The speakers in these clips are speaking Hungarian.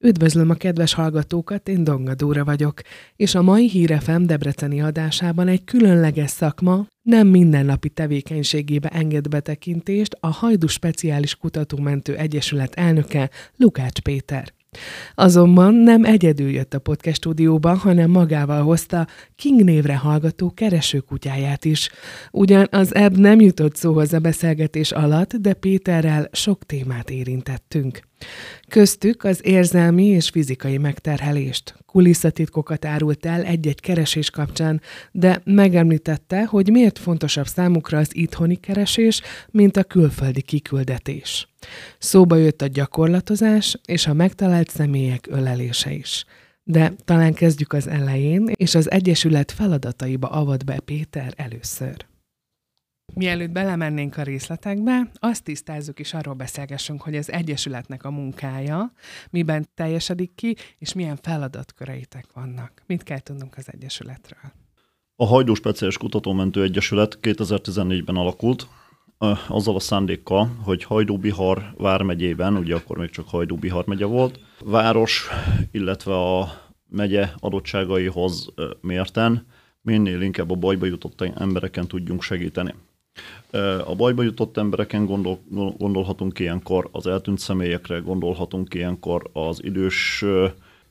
Üdvözlöm a kedves hallgatókat, én Donga Dóra vagyok, és a mai Hírefem Debreceni adásában egy különleges szakma nem mindennapi tevékenységébe enged betekintést a Hajdu Speciális Kutatómentő Egyesület elnöke Lukács Péter. Azonban nem egyedül jött a podcast stúdióba, hanem magával hozta King névre hallgató keresőkutyáját is. Ugyan az ebb nem jutott szóhoz a beszélgetés alatt, de Péterrel sok témát érintettünk. Köztük az érzelmi és fizikai megterhelést, kulisszatitkokat árult el egy-egy keresés kapcsán, de megemlítette, hogy miért fontosabb számukra az itthoni keresés, mint a külföldi kiküldetés. Szóba jött a gyakorlatozás és a megtalált személyek ölelése is. De talán kezdjük az elején, és az Egyesület feladataiba avat be Péter először. Mielőtt belemennénk a részletekbe, azt tisztázzuk és arról beszélgessünk, hogy az Egyesületnek a munkája miben teljesedik ki, és milyen feladatköreitek vannak. Mit kell tudnunk az Egyesületről? A Hajdú Speciális Kutatómentő Egyesület 2014-ben alakult, azzal a szándékkal, hogy Hajdú-Bihar vármegyében, ugye akkor még csak Hajdú-Bihar megye volt, város, illetve a megye adottságaihoz mérten minél inkább a bajba jutott embereken tudjunk segíteni. A bajba jutott embereken gondol, gondolhatunk ilyenkor az eltűnt személyekre, gondolhatunk ilyenkor az idős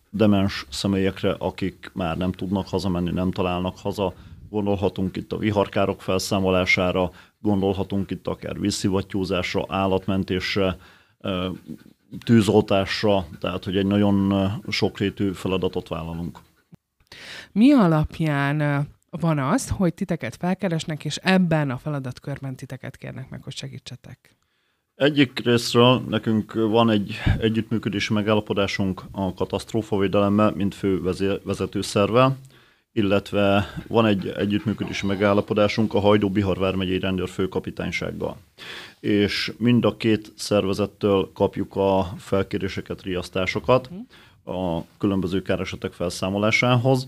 demens személyekre, akik már nem tudnak hazamenni, nem találnak haza, gondolhatunk itt a viharkárok felszámolására, gondolhatunk itt akár vízszivattyúzásra, állatmentésre, tűzoltásra, tehát hogy egy nagyon sokrétű feladatot vállalunk. Mi alapján van az, hogy titeket felkeresnek, és ebben a feladatkörben titeket kérnek meg, hogy segítsetek? Egyik részről nekünk van egy együttműködési megállapodásunk a katasztrófavédelemmel, mint fő vezetőszervel, illetve van egy együttműködési megállapodásunk a Hajdú Bihar vármegyei rendőr főkapitánysággal. És mind a két szervezettől kapjuk a felkéréseket, riasztásokat mhm. a különböző káresetek felszámolásához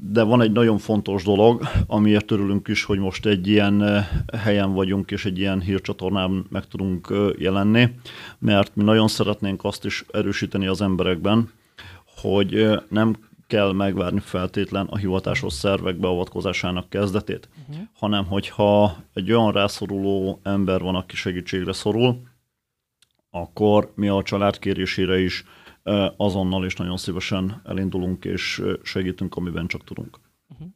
de van egy nagyon fontos dolog, amiért örülünk is, hogy most egy ilyen eh, helyen vagyunk, és egy ilyen hírcsatornán meg tudunk eh, jelenni, mert mi nagyon szeretnénk azt is erősíteni az emberekben, hogy eh, nem kell megvárni feltétlen a hivatásos szervek beavatkozásának kezdetét, uh-huh. hanem hogyha egy olyan rászoruló ember van, aki segítségre szorul, akkor mi a család kérésére is azonnal is nagyon szívesen elindulunk és segítünk, amiben csak tudunk. Uh-huh.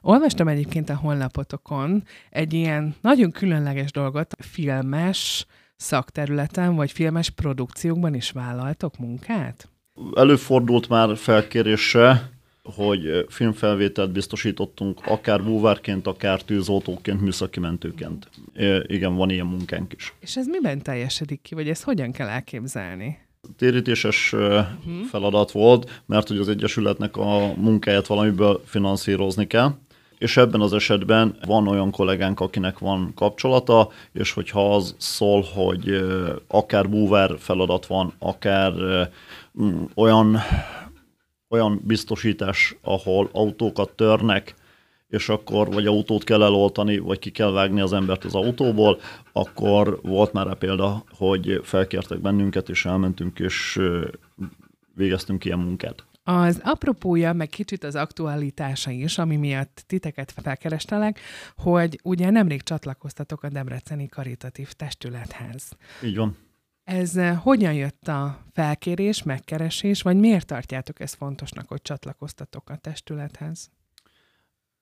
Olvastam egyébként a honlapotokon egy ilyen nagyon különleges dolgot, filmes szakterületen, vagy filmes produkciókban is vállaltok munkát? Előfordult már felkérése, hogy filmfelvételt biztosítottunk, akár búvárként, akár tűzoltóként, műszaki mentőként. Igen, van ilyen munkánk is. És ez miben teljesedik ki, vagy ezt hogyan kell elképzelni? Térítéses uh-huh. feladat volt, mert hogy az Egyesületnek a munkáját valamiből finanszírozni kell, és ebben az esetben van olyan kollégánk, akinek van kapcsolata, és hogyha az szól, hogy akár búvár feladat van, akár olyan, olyan biztosítás, ahol autókat törnek, és akkor vagy autót kell eloltani, vagy ki kell vágni az embert az autóból, akkor volt már a példa, hogy felkértek bennünket, és elmentünk, és végeztünk ilyen munkát. Az apropója, meg kicsit az aktualitása is, ami miatt titeket felkerestelek, hogy ugye nemrég csatlakoztatok a Debreceni Karitatív Testülethez. Így van. Ez hogyan jött a felkérés, megkeresés, vagy miért tartjátok ezt fontosnak, hogy csatlakoztatok a testülethez?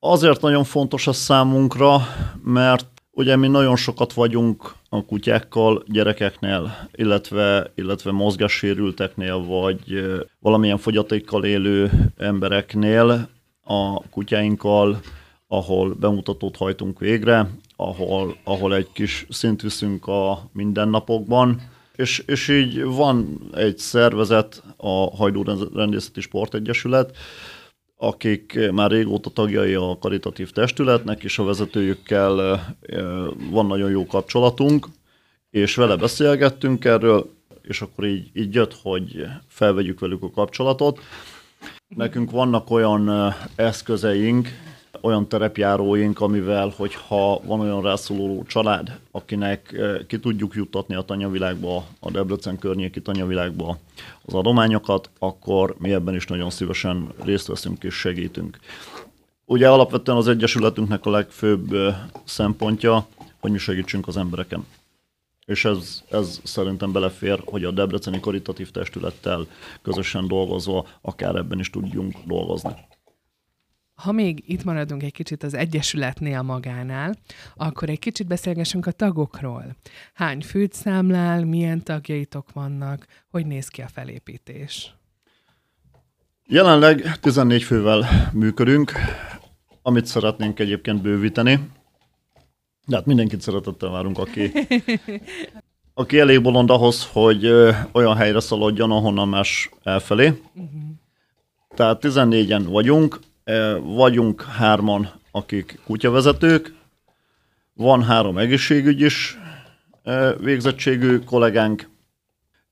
Azért nagyon fontos a számunkra, mert ugye mi nagyon sokat vagyunk a kutyákkal, gyerekeknél, illetve, illetve mozgássérülteknél, vagy valamilyen fogyatékkal élő embereknél, a kutyáinkkal, ahol bemutatót hajtunk végre, ahol, ahol egy kis szint viszünk a mindennapokban, és, és így van egy szervezet, a Hajdú Rendészeti Sportegyesület, akik már régóta tagjai a karitatív testületnek, és a vezetőjükkel van nagyon jó kapcsolatunk, és vele beszélgettünk erről, és akkor így, így jött, hogy felvegyük velük a kapcsolatot. Nekünk vannak olyan eszközeink, olyan terepjáróink, amivel, hogyha van olyan rászoruló család, akinek eh, ki tudjuk juttatni a tanyavilágba, a Debrecen környéki tanyavilágba az adományokat, akkor mi ebben is nagyon szívesen részt veszünk és segítünk. Ugye alapvetően az Egyesületünknek a legfőbb eh, szempontja, hogy mi segítsünk az embereken. És ez, ez szerintem belefér, hogy a Debreceni Karitatív Testülettel közösen dolgozva akár ebben is tudjunk dolgozni. Ha még itt maradunk egy kicsit az Egyesületnél magánál, akkor egy kicsit beszélgessünk a tagokról. Hány főt számlál, milyen tagjaitok vannak, hogy néz ki a felépítés? Jelenleg 14 fővel működünk, amit szeretnénk egyébként bővíteni. De hát mindenkit szeretettel várunk, aki, aki elég bolond ahhoz, hogy olyan helyre szaladjon, ahonnan más elfelé. Uh-huh. Tehát 14-en vagyunk, vagyunk hárman, akik kutyavezetők, van három egészségügyis végzettségű kollégánk,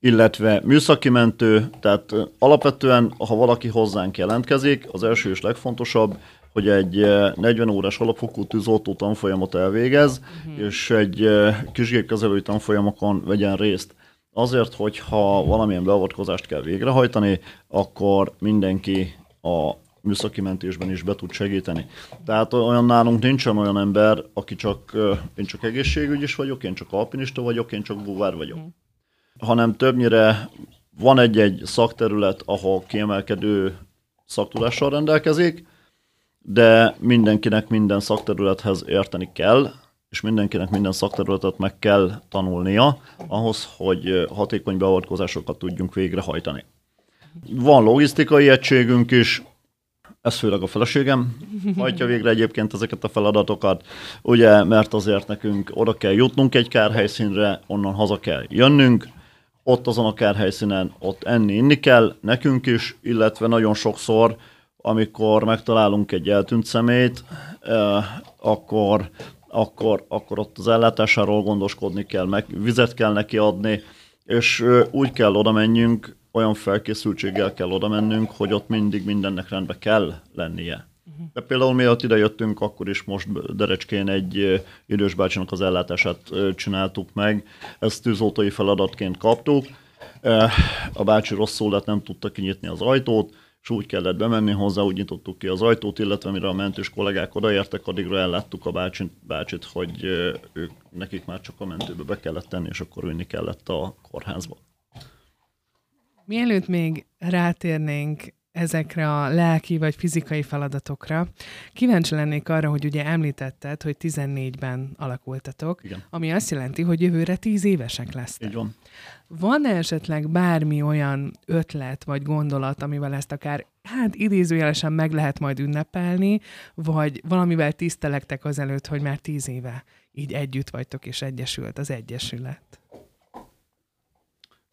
illetve műszaki mentő, tehát alapvetően, ha valaki hozzánk jelentkezik, az első és legfontosabb, hogy egy 40 órás alapfokú tűzoltó tanfolyamot elvégez, uh-huh. és egy kisgépkezelői tanfolyamokon vegyen részt. Azért, hogyha valamilyen beavatkozást kell végrehajtani, akkor mindenki a műszaki mentésben is be tud segíteni. Tehát olyan nálunk nincsen olyan ember, aki csak, én csak egészségügyis vagyok, én csak alpinista vagyok, én csak búvár vagyok. Mm. Hanem többnyire van egy-egy szakterület, ahol kiemelkedő szaktudással rendelkezik, de mindenkinek minden szakterülethez érteni kell, és mindenkinek minden szakterületet meg kell tanulnia ahhoz, hogy hatékony beavatkozásokat tudjunk végrehajtani. Van logisztikai egységünk is, ez főleg a feleségem hajtja végre egyébként ezeket a feladatokat, ugye, mert azért nekünk oda kell jutnunk egy kárhelyszínre, onnan haza kell jönnünk, ott azon a kárhelyszínen ott enni, inni kell, nekünk is, illetve nagyon sokszor, amikor megtalálunk egy eltűnt szemét, eh, akkor, akkor, akkor ott az ellátásáról gondoskodni kell, meg vizet kell neki adni, és eh, úgy kell oda menjünk, olyan felkészültséggel kell oda mennünk, hogy ott mindig mindennek rendbe kell lennie. De például miatt ide jöttünk, akkor is most Derecskén egy idős bácsinak az ellátását csináltuk meg. Ezt tűzoltói feladatként kaptuk. A bácsi rosszul lett, nem tudta kinyitni az ajtót, és úgy kellett bemenni hozzá, úgy nyitottuk ki az ajtót, illetve mire a mentős kollégák odaértek, addigra elláttuk a bácsit, bácsit hogy ők, nekik már csak a mentőbe be kellett tenni, és akkor vinni kellett a kórházba. Mielőtt még rátérnénk ezekre a lelki vagy fizikai feladatokra. Kíváncsi lennék arra, hogy ugye említetted, hogy 14-ben alakultatok, Igen. ami azt jelenti, hogy jövőre 10 évesek lesztek. Így van. Van esetleg bármi olyan ötlet vagy gondolat, amivel ezt akár hát idézőjelesen meg lehet majd ünnepelni, vagy valamivel tisztelektek azelőtt, hogy már 10 éve így együtt vagytok és egyesült az Egyesület?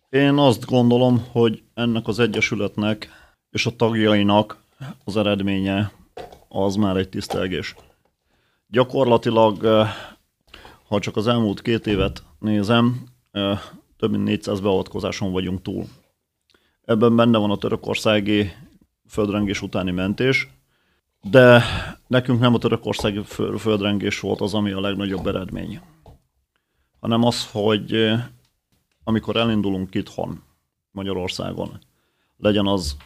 Én azt gondolom, hogy ennek az Egyesületnek és a tagjainak az eredménye az már egy tisztelgés. Gyakorlatilag, eh, ha csak az elmúlt két évet nézem, eh, több mint 400 beavatkozáson vagyunk túl. Ebben benne van a törökországi földrengés utáni mentés, de nekünk nem a törökországi földrengés volt az, ami a legnagyobb eredmény, hanem az, hogy eh, amikor elindulunk itthon Magyarországon, legyen az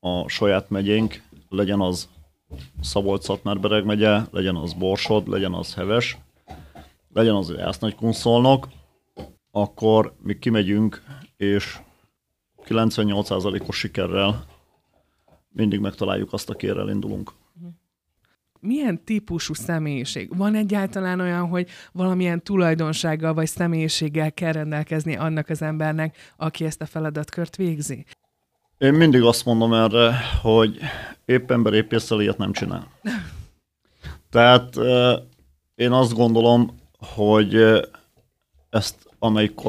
a saját megyénk, legyen az Szabolcs-Szatmár-Bereg megye, legyen az Borsod, legyen az Heves, legyen az Jász-Nagykunszolnok, akkor mi kimegyünk, és 98%-os sikerrel mindig megtaláljuk azt, akire indulunk milyen típusú személyiség? Van egyáltalán olyan, hogy valamilyen tulajdonsággal vagy személyiséggel kell rendelkezni annak az embernek, aki ezt a feladatkört végzi? Én mindig azt mondom erre, hogy épp ember épp ilyet nem csinál. Tehát én azt gondolom, hogy ezt amelyik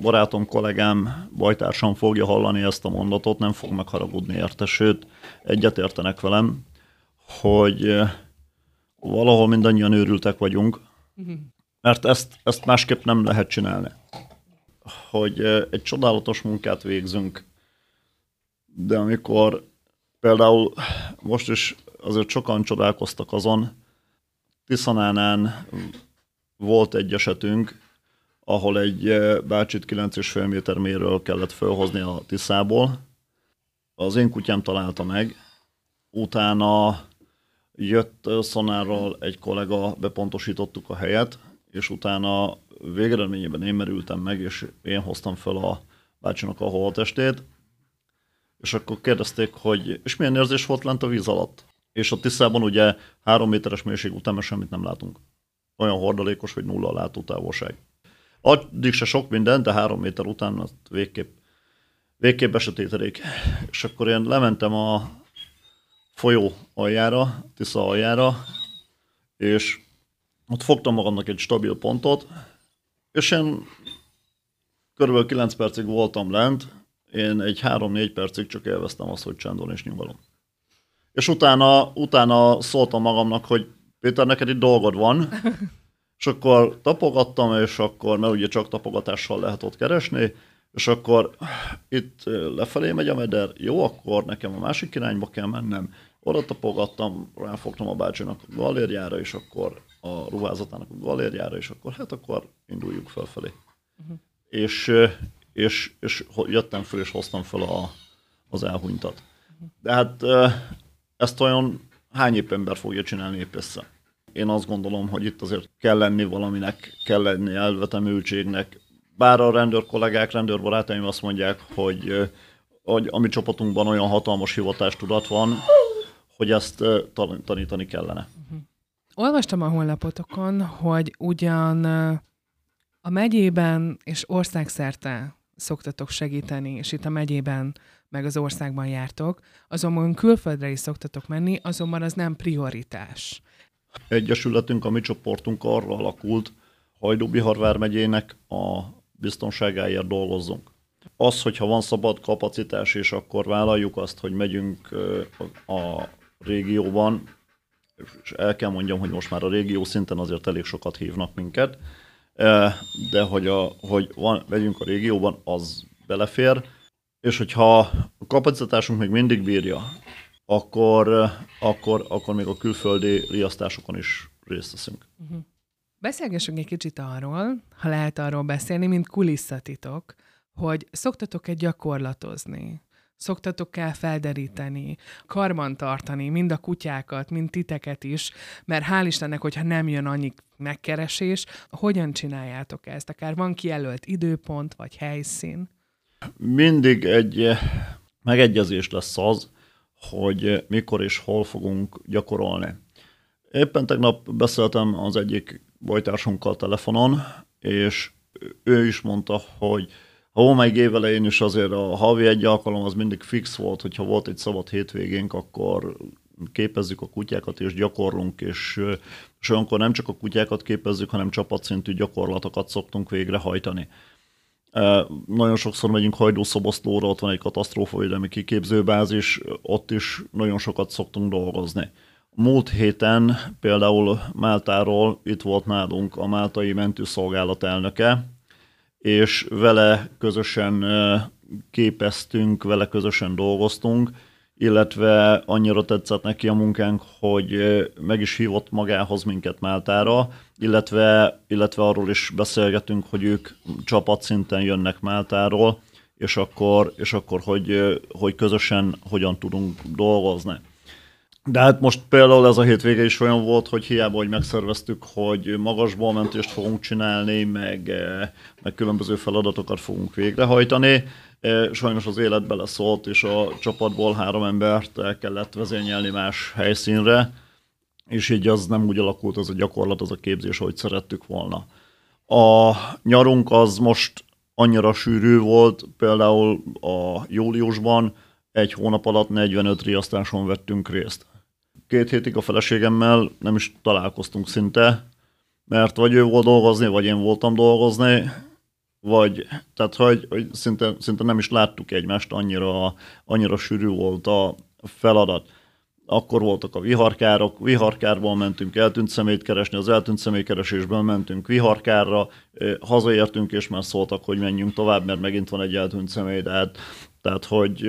barátom, kollégám, bajtársam fogja hallani ezt a mondatot, nem fog megharagudni érte, sőt, egyetértenek velem, hogy valahol mindannyian őrültek vagyunk, mert ezt, ezt másképp nem lehet csinálni. Hogy egy csodálatos munkát végzünk, de amikor például most is azért sokan csodálkoztak azon. Tiszanánán volt egy esetünk, ahol egy bácsit 9,5 méter méről kellett felhozni a Tiszából. Az én kutyám találta meg, utána jött szonárral egy kollega, bepontosítottuk a helyet, és utána végeredményében én merültem meg, és én hoztam fel a bácsinak a holtestét, és akkor kérdezték, hogy és milyen érzés volt lent a víz alatt? És a Tiszában ugye három méteres mélység után semmit nem látunk. Olyan hordalékos, hogy nulla a látótávolság. Addig se sok minden, de három méter után azt végképp, végképp besötétedik. És akkor én lementem a folyó aljára, Tisza aljára, és ott fogtam magamnak egy stabil pontot, és én körülbelül 9 percig voltam lent, én egy 3-4 percig csak élveztem azt, hogy csendben és nyugalom. És utána, utána szóltam magamnak, hogy Péter, neked itt dolgod van, és akkor tapogattam, és akkor, mert ugye csak tapogatással lehet ott keresni, és akkor itt lefelé megy a meder, jó, akkor nekem a másik irányba kell mennem, oda tapogattam, ráfogtam a bácsinak a galérjára, és akkor a ruházatának a galérjára, és akkor hát akkor induljuk felfelé. Uh-huh. És, és, és jöttem föl, és hoztam fel a, az elhunytat. De hát ezt olyan hány épp ember fogja csinálni épp össze? Én azt gondolom, hogy itt azért kell lenni valaminek, kell lenni elvetemültségnek. Bár a rendőr kollégák, rendőr barátaim azt mondják, hogy, hogy a mi csapatunkban olyan hatalmas hivatástudat van, hogy ezt tanítani kellene. Uh-huh. Olvastam a honlapotokon, hogy ugyan a megyében és országszerte szoktatok segíteni, és itt a megyében meg az országban jártok, azonban külföldre is szoktatok menni, azonban az nem prioritás. Egyesületünk, a mi csoportunk arra alakult, Hajdú-Bihar megyének a biztonságáért dolgozzunk. Az, hogyha van szabad kapacitás, és akkor vállaljuk azt, hogy megyünk a régióban, és el kell mondjam, hogy most már a régió szinten azért elég sokat hívnak minket, de hogy, a, hogy van, megyünk a régióban, az belefér, és hogyha a kapacitásunk még mindig bírja, akkor, akkor, akkor még a külföldi riasztásokon is részt veszünk. Uh-huh. Beszélgessünk egy kicsit arról, ha lehet arról beszélni, mint kulisszatitok, hogy szoktatok-e gyakorlatozni? Szoktatok el felderíteni, karban tartani, mind a kutyákat, mind titeket is, mert hál' Istennek, hogyha nem jön annyi megkeresés, hogyan csináljátok ezt? Akár van kijelölt időpont, vagy helyszín? Mindig egy eh, megegyezés lesz az, hogy mikor és hol fogunk gyakorolni. Éppen tegnap beszéltem az egyik bajtársunkkal telefonon, és ő is mondta, hogy a meg évelején is azért a havi egy alkalom az mindig fix volt, hogyha volt egy szabad hétvégénk, akkor képezzük a kutyákat és gyakorlunk, és, és olyankor nem csak a kutyákat képezzük, hanem csapatszintű gyakorlatokat szoktunk végrehajtani. Nagyon sokszor megyünk Hajdúszoboszlóra, ott van egy katasztrófavédelmi kiképzőbázis, ott is nagyon sokat szoktunk dolgozni. Múlt héten például Máltáról itt volt nálunk a Máltai Mentőszolgálat elnöke, és vele közösen képeztünk, vele közösen dolgoztunk, illetve annyira tetszett neki a munkánk, hogy meg is hívott magához minket Máltára, illetve, illetve arról is beszélgetünk, hogy ők csapatszinten jönnek Máltáról, és akkor, és akkor hogy, hogy közösen hogyan tudunk dolgozni. De hát most például ez a hétvége is olyan volt, hogy hiába, hogy megszerveztük, hogy magasból mentést fogunk csinálni, meg, eh, meg különböző feladatokat fogunk végrehajtani. Eh, sajnos az élet beleszólt, és a csapatból három embert el kellett vezényelni más helyszínre, és így az nem úgy alakult az a gyakorlat, az a képzés, ahogy szerettük volna. A nyarunk az most annyira sűrű volt, például a júliusban egy hónap alatt 45 riasztáson vettünk részt két hétig a feleségemmel nem is találkoztunk szinte, mert vagy ő volt dolgozni, vagy én voltam dolgozni, vagy, tehát hogy, hogy szinte, szinte nem is láttuk egymást, annyira, annyira sűrű volt a feladat. Akkor voltak a viharkárok, viharkárból mentünk eltűnt szemét keresni, az eltűnt személykeresésből mentünk viharkárra, hazaértünk, és már szóltak, hogy menjünk tovább, mert megint van egy eltűnt személy, de hát Tehát, hogy,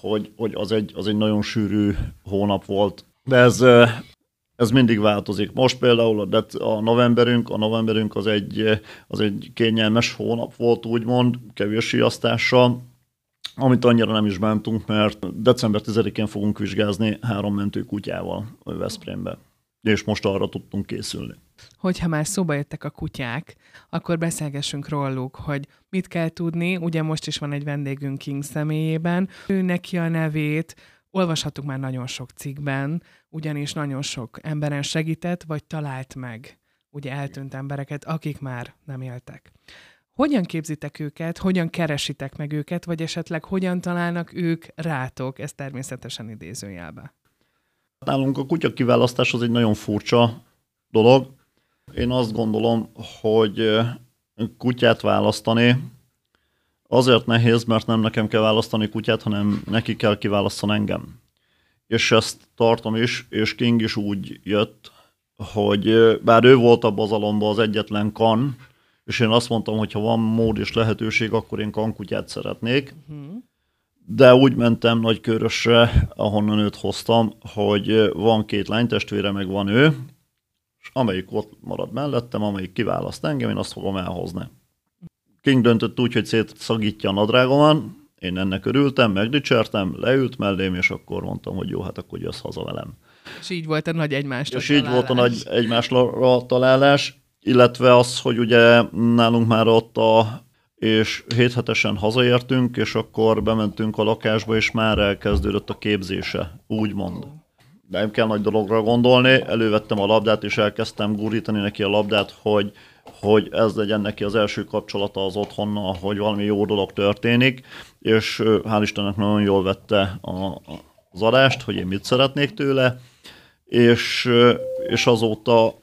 hogy, hogy az, egy, az egy nagyon sűrű hónap volt. De ez, ez mindig változik. Most például a, a novemberünk, a novemberünk az egy, az egy kényelmes hónap volt, úgymond, kevés siasztással, amit annyira nem is bántunk, mert december 10-én fogunk vizsgázni három mentő kutyával a Veszprémbe. És most arra tudtunk készülni. Hogyha már szóba jöttek a kutyák, akkor beszélgessünk róluk, hogy mit kell tudni. Ugye most is van egy vendégünk King személyében. Ő neki a nevét, olvashattuk már nagyon sok cikkben, ugyanis nagyon sok emberen segített, vagy talált meg ugye eltűnt embereket, akik már nem éltek. Hogyan képzitek őket, hogyan keresitek meg őket, vagy esetleg hogyan találnak ők rátok, ez természetesen idézőjelbe? Nálunk a kutya kiválasztás az egy nagyon furcsa dolog. Én azt gondolom, hogy kutyát választani azért nehéz, mert nem nekem kell választani kutyát, hanem neki kell kiválasztani engem. És ezt tartom is, és King is úgy jött, hogy bár ő volt a bazalomban az egyetlen kan, és én azt mondtam, hogy ha van mód és lehetőség, akkor én kankutyát szeretnék. Uh-huh. De úgy mentem Nagykörösre, ahonnan őt hoztam, hogy van két lánytestvére, meg van ő, és amelyik ott marad mellettem, amelyik kiválaszt engem, én azt fogom elhozni. King döntött úgy, hogy szétszagítja a nadrágoman, én ennek örültem, megdicsértem, leült mellém, és akkor mondtam, hogy jó, hát akkor jössz haza velem. És így volt a nagy egymásra És találás. így volt a nagy egymásra találás, illetve az, hogy ugye nálunk már ott a és héthetesen hazaértünk, és akkor bementünk a lakásba, és már elkezdődött a képzése, úgymond. Nem kell nagy dologra gondolni, elővettem a labdát, és elkezdtem gurítani neki a labdát, hogy, hogy ez legyen neki az első kapcsolata az otthonnal, hogy valami jó dolog történik, és hál' Istennek nagyon jól vette a, az adást, hogy én mit szeretnék tőle, és, és azóta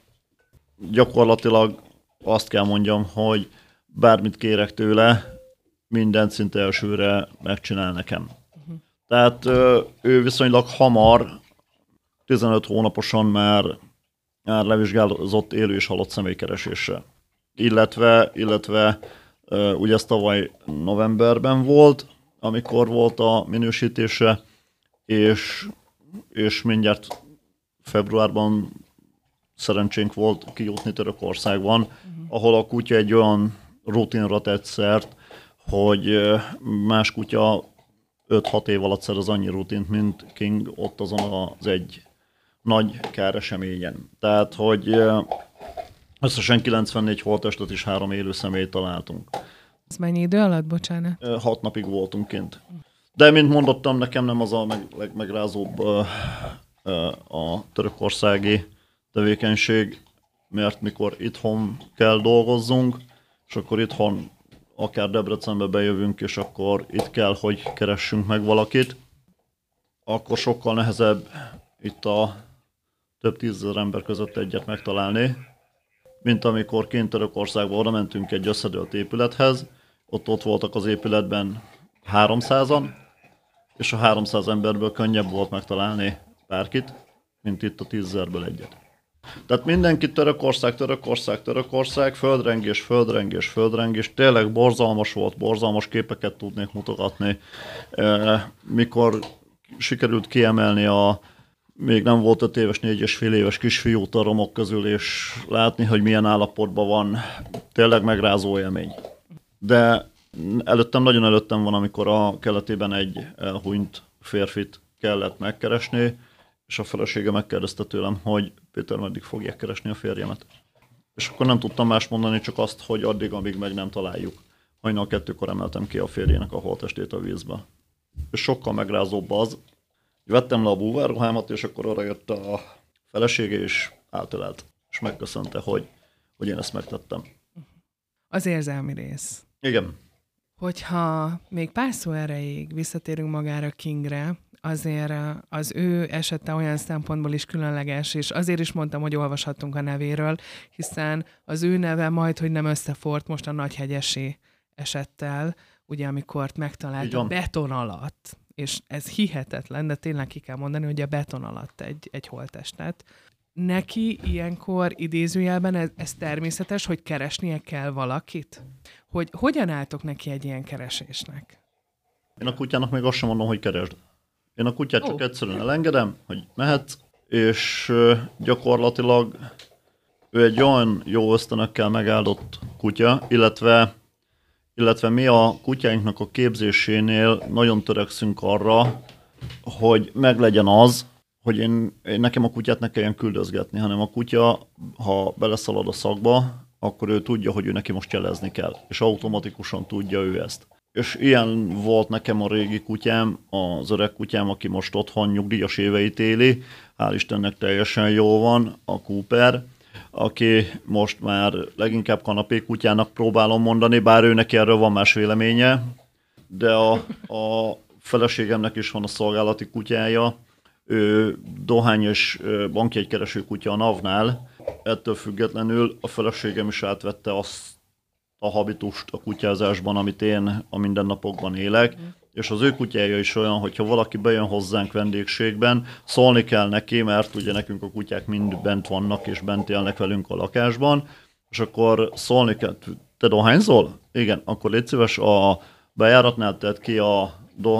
gyakorlatilag azt kell mondjam, hogy bármit kérek tőle, mindent szinte elsőre megcsinál nekem. Tehát ő viszonylag hamar, 15 hónaposan már, már levizsgázott élő és halott személykeresésre. Illetve, illetve ugye ez tavaly novemberben volt, amikor volt a minősítése, és, és mindjárt februárban szerencsénk volt kijutni Törökországban, uh-huh. ahol a kutya egy olyan rutinra tett szert, hogy más kutya 5-6 év alatt szerez annyi rutint, mint King ott azon az egy nagy káreseményen. Tehát, hogy összesen 94 holtestet és három élő személyt találtunk. Ez mennyi idő alatt, bocsánat? Hat napig voltunk kint. De, mint mondottam, nekem nem az a meg, legmegrázóbb a törökországi tevékenység, mert mikor itthon kell dolgozzunk, és akkor itthon akár Debrecenbe bejövünk, és akkor itt kell, hogy keressünk meg valakit, akkor sokkal nehezebb itt a több tízezer ember között egyet megtalálni, mint amikor kint Törökországba oda mentünk egy összedőlt épülethez, ott ott voltak az épületben 300-an, és a 300 emberből könnyebb volt megtalálni bárkit, mint itt a tízezerből egyet. Tehát mindenki Törökország, Törökország, Törökország, földrengés, földrengés, földrengés. Tényleg borzalmas volt, borzalmas képeket tudnék mutogatni. Mikor sikerült kiemelni a még nem volt öt éves, négy és fél éves kisfiút a romok közül, és látni, hogy milyen állapotban van, tényleg megrázó élmény. De előttem, nagyon előttem van, amikor a keletében egy elhunyt férfit kellett megkeresni, és a felesége megkérdezte tőlem, hogy Péter, meddig fogják keresni a férjemet. És akkor nem tudtam más mondani, csak azt, hogy addig, amíg meg nem találjuk. Hajnal kettőkor emeltem ki a férjének a holtestét a vízbe. És sokkal megrázóbb az, vettem le a búvárruhámat, és akkor arra jött a felesége, és átölelt. És megköszönte, hogy, hogy én ezt megtettem. Az érzelmi rész. Igen. Hogyha még pár szó erejéig visszatérünk magára Kingre, azért az ő esete olyan szempontból is különleges, és azért is mondtam, hogy olvashatunk a nevéről, hiszen az ő neve majd, hogy nem összefort most a Nagyhegyesi esettel, ugye amikor megtalált a beton alatt, és ez hihetetlen, de tényleg ki kell mondani, hogy a beton alatt egy, egy holtestet. Neki ilyenkor idézőjelben ez, ez természetes, hogy keresnie kell valakit? Hogy hogyan álltok neki egy ilyen keresésnek? Én a kutyának még azt sem mondom, hogy keresd. Én a kutyát csak Ó. egyszerűen elengedem, hogy mehetsz, és gyakorlatilag ő egy olyan jó ösztönökkel megáldott kutya, illetve, illetve mi a kutyáinknak a képzésénél nagyon törekszünk arra, hogy meglegyen az, hogy én, én nekem a kutyát ne kelljen küldözgetni, hanem a kutya, ha beleszalad a szakba, akkor ő tudja, hogy ő neki most jelezni kell, és automatikusan tudja ő ezt. És ilyen volt nekem a régi kutyám, az öreg kutyám, aki most otthon nyugdíjas éveit éli, hál' Istennek teljesen jó van, a Cooper, aki most már leginkább kanapé kutyának próbálom mondani, bár ő neki erről van más véleménye, de a, a feleségemnek is van a szolgálati kutyája, ő ö, bankjegykereső kutya a NAV-nál, ettől függetlenül a feleségem is átvette azt a habitust a kutyázásban, amit én a mindennapokban élek, és az ő kutyája is olyan, hogyha valaki bejön hozzánk vendégségben, szólni kell neki, mert ugye nekünk a kutyák mind bent vannak, és bent élnek velünk a lakásban, és akkor szólni kell, te dohányzol? Igen, akkor légy szíves, a bejáratnál tedd ki a,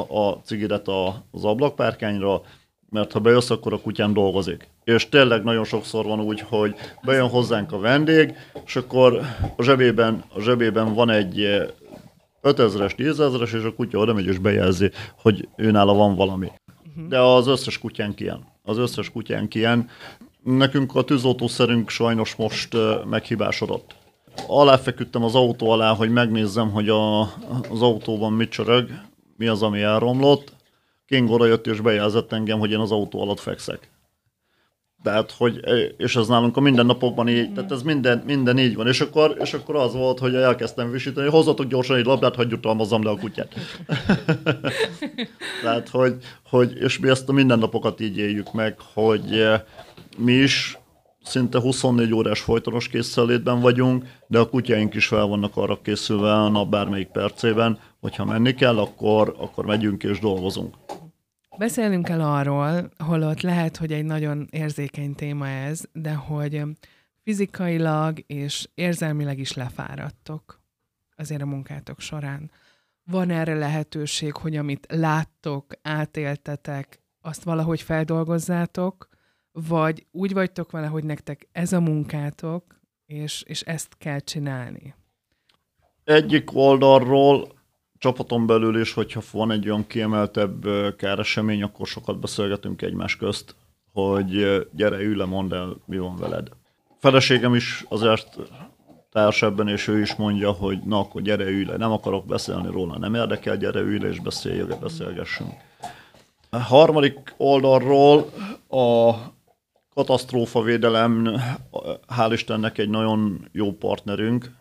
a cigiret a, az ablakpárkányra, mert ha bejössz, akkor a kutyám dolgozik. És tényleg nagyon sokszor van úgy, hogy bejön hozzánk a vendég, és akkor a zsebében, a zsebében van egy 5000-es, 10.000-es, és a kutya oda megy és bejelzi, hogy őnála van valami. De az összes kutyánk ilyen. Az összes kutyánk ilyen. Nekünk a tűzoltószerünk sajnos most meghibásodott. Aláfeküdtem az autó alá, hogy megnézzem, hogy a, az autóban mit csörög, mi az, ami elromlott. King jött és bejelzett engem, hogy én az autó alatt fekszek. Tehát, hogy, és ez nálunk a mindennapokban így, tehát ez minden, minden így van. És akkor, és akkor az volt, hogy elkezdtem visítani, hogy hozzatok gyorsan egy labdát, hagyj jutalmazzam le a kutyát. Tehát, hogy, hogy, és mi ezt a mindennapokat így éljük meg, hogy mi is szinte 24 órás folytonos készenlétben vagyunk, de a kutyáink is fel vannak arra készülve a nap bármelyik percében, hogyha menni kell, akkor, akkor megyünk és dolgozunk. Beszélnünk kell arról, holott lehet, hogy egy nagyon érzékeny téma ez, de hogy fizikailag és érzelmileg is lefáradtok azért a munkátok során. Van erre lehetőség, hogy amit láttok, átéltetek, azt valahogy feldolgozzátok, vagy úgy vagytok vele, hogy nektek ez a munkátok, és, és ezt kell csinálni? Egyik oldalról csapaton belül is, hogyha van egy olyan kiemeltebb káresemény, akkor sokat beszélgetünk egymás közt, hogy gyere, ülj le, mondd el, mi van veled. Feleségem is azért társ ebben, és ő is mondja, hogy na akkor gyere, ülj le, nem akarok beszélni róla, nem érdekel, gyere, ülj le, és beszéljünk, beszélgessünk. A harmadik oldalról a katasztrófavédelem, hál' Istennek egy nagyon jó partnerünk,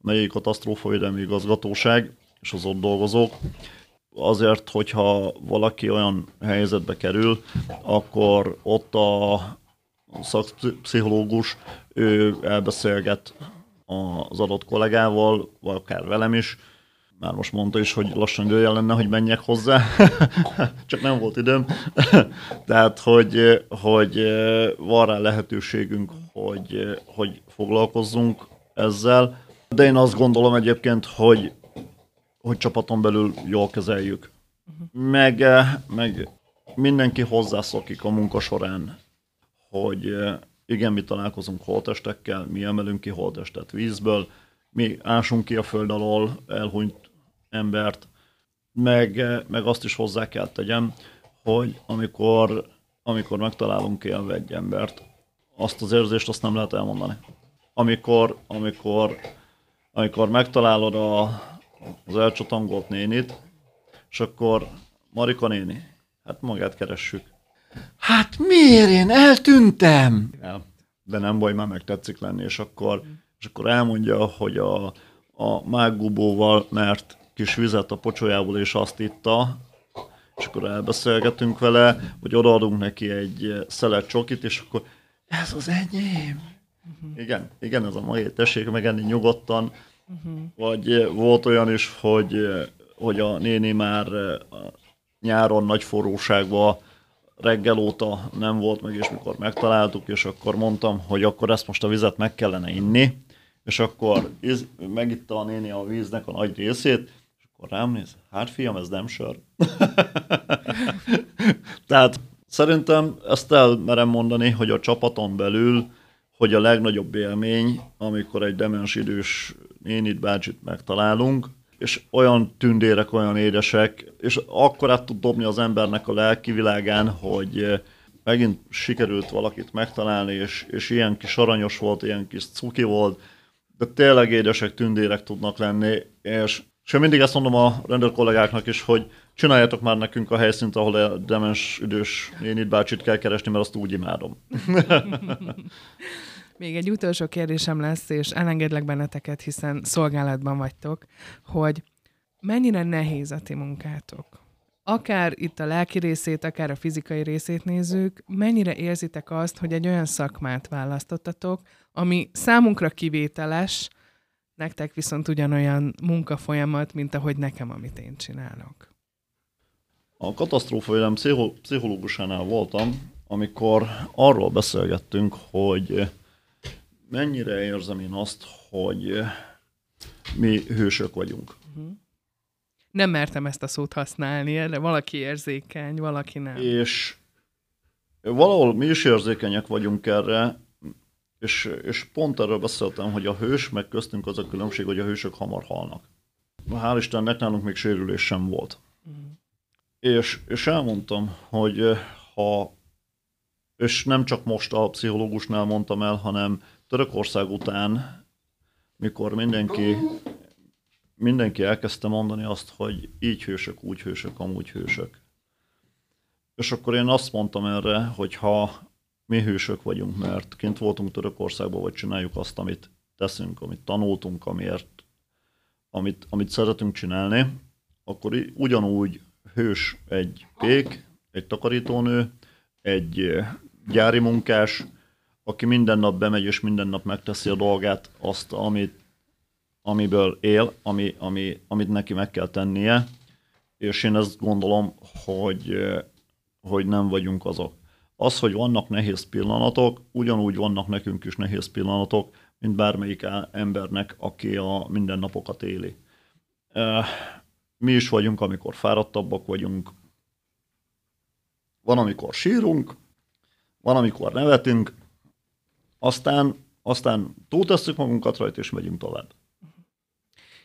melyik katasztrófavédelmi igazgatóság, és az ott dolgozók. Azért, hogyha valaki olyan helyzetbe kerül, akkor ott a szakpszichológus ő elbeszélget az adott kollégával, vagy akár velem is. Már most mondta is, hogy lassan jöjjön lenne, hogy menjek hozzá, csak nem volt időm. Tehát, hogy, hogy van rá lehetőségünk, hogy, hogy foglalkozzunk ezzel. De én azt gondolom egyébként, hogy, hogy csapaton belül jól kezeljük. Meg, eh, meg mindenki hozzászokik a munka során, hogy eh, igen, mi találkozunk holtestekkel, mi emelünk ki holtestet vízből, mi ásunk ki a föld alól elhunyt embert, meg, eh, meg azt is hozzá kell tegyem, hogy amikor, amikor megtalálunk élve egy embert, azt az érzést azt nem lehet elmondani. Amikor, amikor, amikor megtalálod a, az elcsatangolt nénit, és akkor Marika néni, hát magát keressük. Hát miért én eltűntem? Ja, de nem baj, már meg tetszik lenni, és akkor, és akkor elmondja, hogy a, a mággubóval, mert kis vizet a pocsolyából és azt itta, és akkor elbeszélgetünk vele, hogy odaadunk neki egy szelet csokit, és akkor ez az enyém. Uh-huh. Igen, igen, ez a mai, tessék megenni nyugodtan. Uh-huh. Vagy eh, volt olyan is, hogy, eh, hogy a néni már eh, nyáron nagy forróságban reggel óta nem volt meg, és mikor megtaláltuk, és akkor mondtam, hogy akkor ezt most a vizet meg kellene inni, és akkor iz, megitta a néni a víznek a nagy részét, és Akkor rám néz, hát fiam, ez nem sör. Tehát szerintem ezt el merem mondani, hogy a csapaton belül, hogy a legnagyobb élmény, amikor egy demens idős nénit, bácsit megtalálunk, és olyan tündérek, olyan édesek, és akkor át tud dobni az embernek a lelki világán, hogy megint sikerült valakit megtalálni, és, és ilyen kis aranyos volt, ilyen kis cuki volt, de tényleg édesek, tündérek tudnak lenni, és, és én mindig ezt mondom a rendőr kollégáknak is, hogy csináljátok már nekünk a helyszínt, ahol a demens idős nénit bácsit kell keresni, mert azt úgy imádom. Még egy utolsó kérdésem lesz, és elengedlek benneteket, hiszen szolgálatban vagytok, hogy mennyire nehéz a ti munkátok? Akár itt a lelki részét, akár a fizikai részét nézzük, mennyire érzitek azt, hogy egy olyan szakmát választottatok, ami számunkra kivételes, nektek viszont ugyanolyan munkafolyamat, mint ahogy nekem, amit én csinálok. A katasztrófavédelem pszichológusánál voltam, amikor arról beszélgettünk, hogy mennyire érzem én azt, hogy mi hősök vagyunk. Uh-huh. Nem mertem ezt a szót használni, de valaki érzékeny, valaki nem. És valahol mi is érzékenyek vagyunk erre, és, és pont erről beszéltem, hogy a hős, meg köztünk az a különbség, hogy a hősök hamar halnak. Hál' Istennek nálunk még sérülés sem volt. És, és elmondtam, hogy ha, és nem csak most a pszichológusnál mondtam el, hanem Törökország után, mikor mindenki, mindenki elkezdte mondani azt, hogy így hősök, úgy hősök, amúgy hősök. És akkor én azt mondtam erre, hogy ha mi hősök vagyunk, mert kint voltunk Törökországban, vagy csináljuk azt, amit teszünk, amit tanultunk, amiért, amit, amit szeretünk csinálni, akkor ugyanúgy hős egy pék, egy takarítónő, egy gyári munkás, aki minden nap bemegy és minden nap megteszi a dolgát, azt, amit, amiből él, ami, ami, amit neki meg kell tennie, és én ezt gondolom, hogy, hogy nem vagyunk azok. Az, hogy vannak nehéz pillanatok, ugyanúgy vannak nekünk is nehéz pillanatok, mint bármelyik embernek, aki a mindennapokat éli. Mi is vagyunk, amikor fáradtabbak vagyunk, van, amikor sírunk, van, amikor nevetünk, aztán, aztán túltesszük magunkat rajta, és megyünk tovább.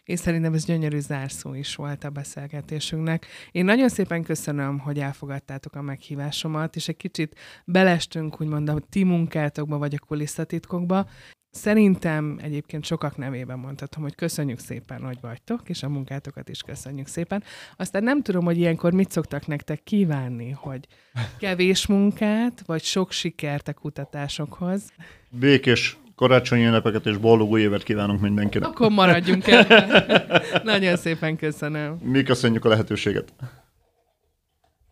És szerintem ez gyönyörű zárszó is volt a beszélgetésünknek. Én nagyon szépen köszönöm, hogy elfogadtátok a meghívásomat, és egy kicsit belestünk úgymond a ti munkátokba, vagy a kulisszatitkokba. Szerintem egyébként sokak nevében mondhatom, hogy köszönjük szépen, hogy vagytok, és a munkátokat is köszönjük szépen. Aztán nem tudom, hogy ilyenkor mit szoktak nektek kívánni, hogy kevés munkát, vagy sok sikert a kutatásokhoz. Békés karácsonyi ünnepeket és boldog új évet kívánunk mindenkinek. Akkor maradjunk el. Nagyon szépen köszönöm. Mi köszönjük a lehetőséget.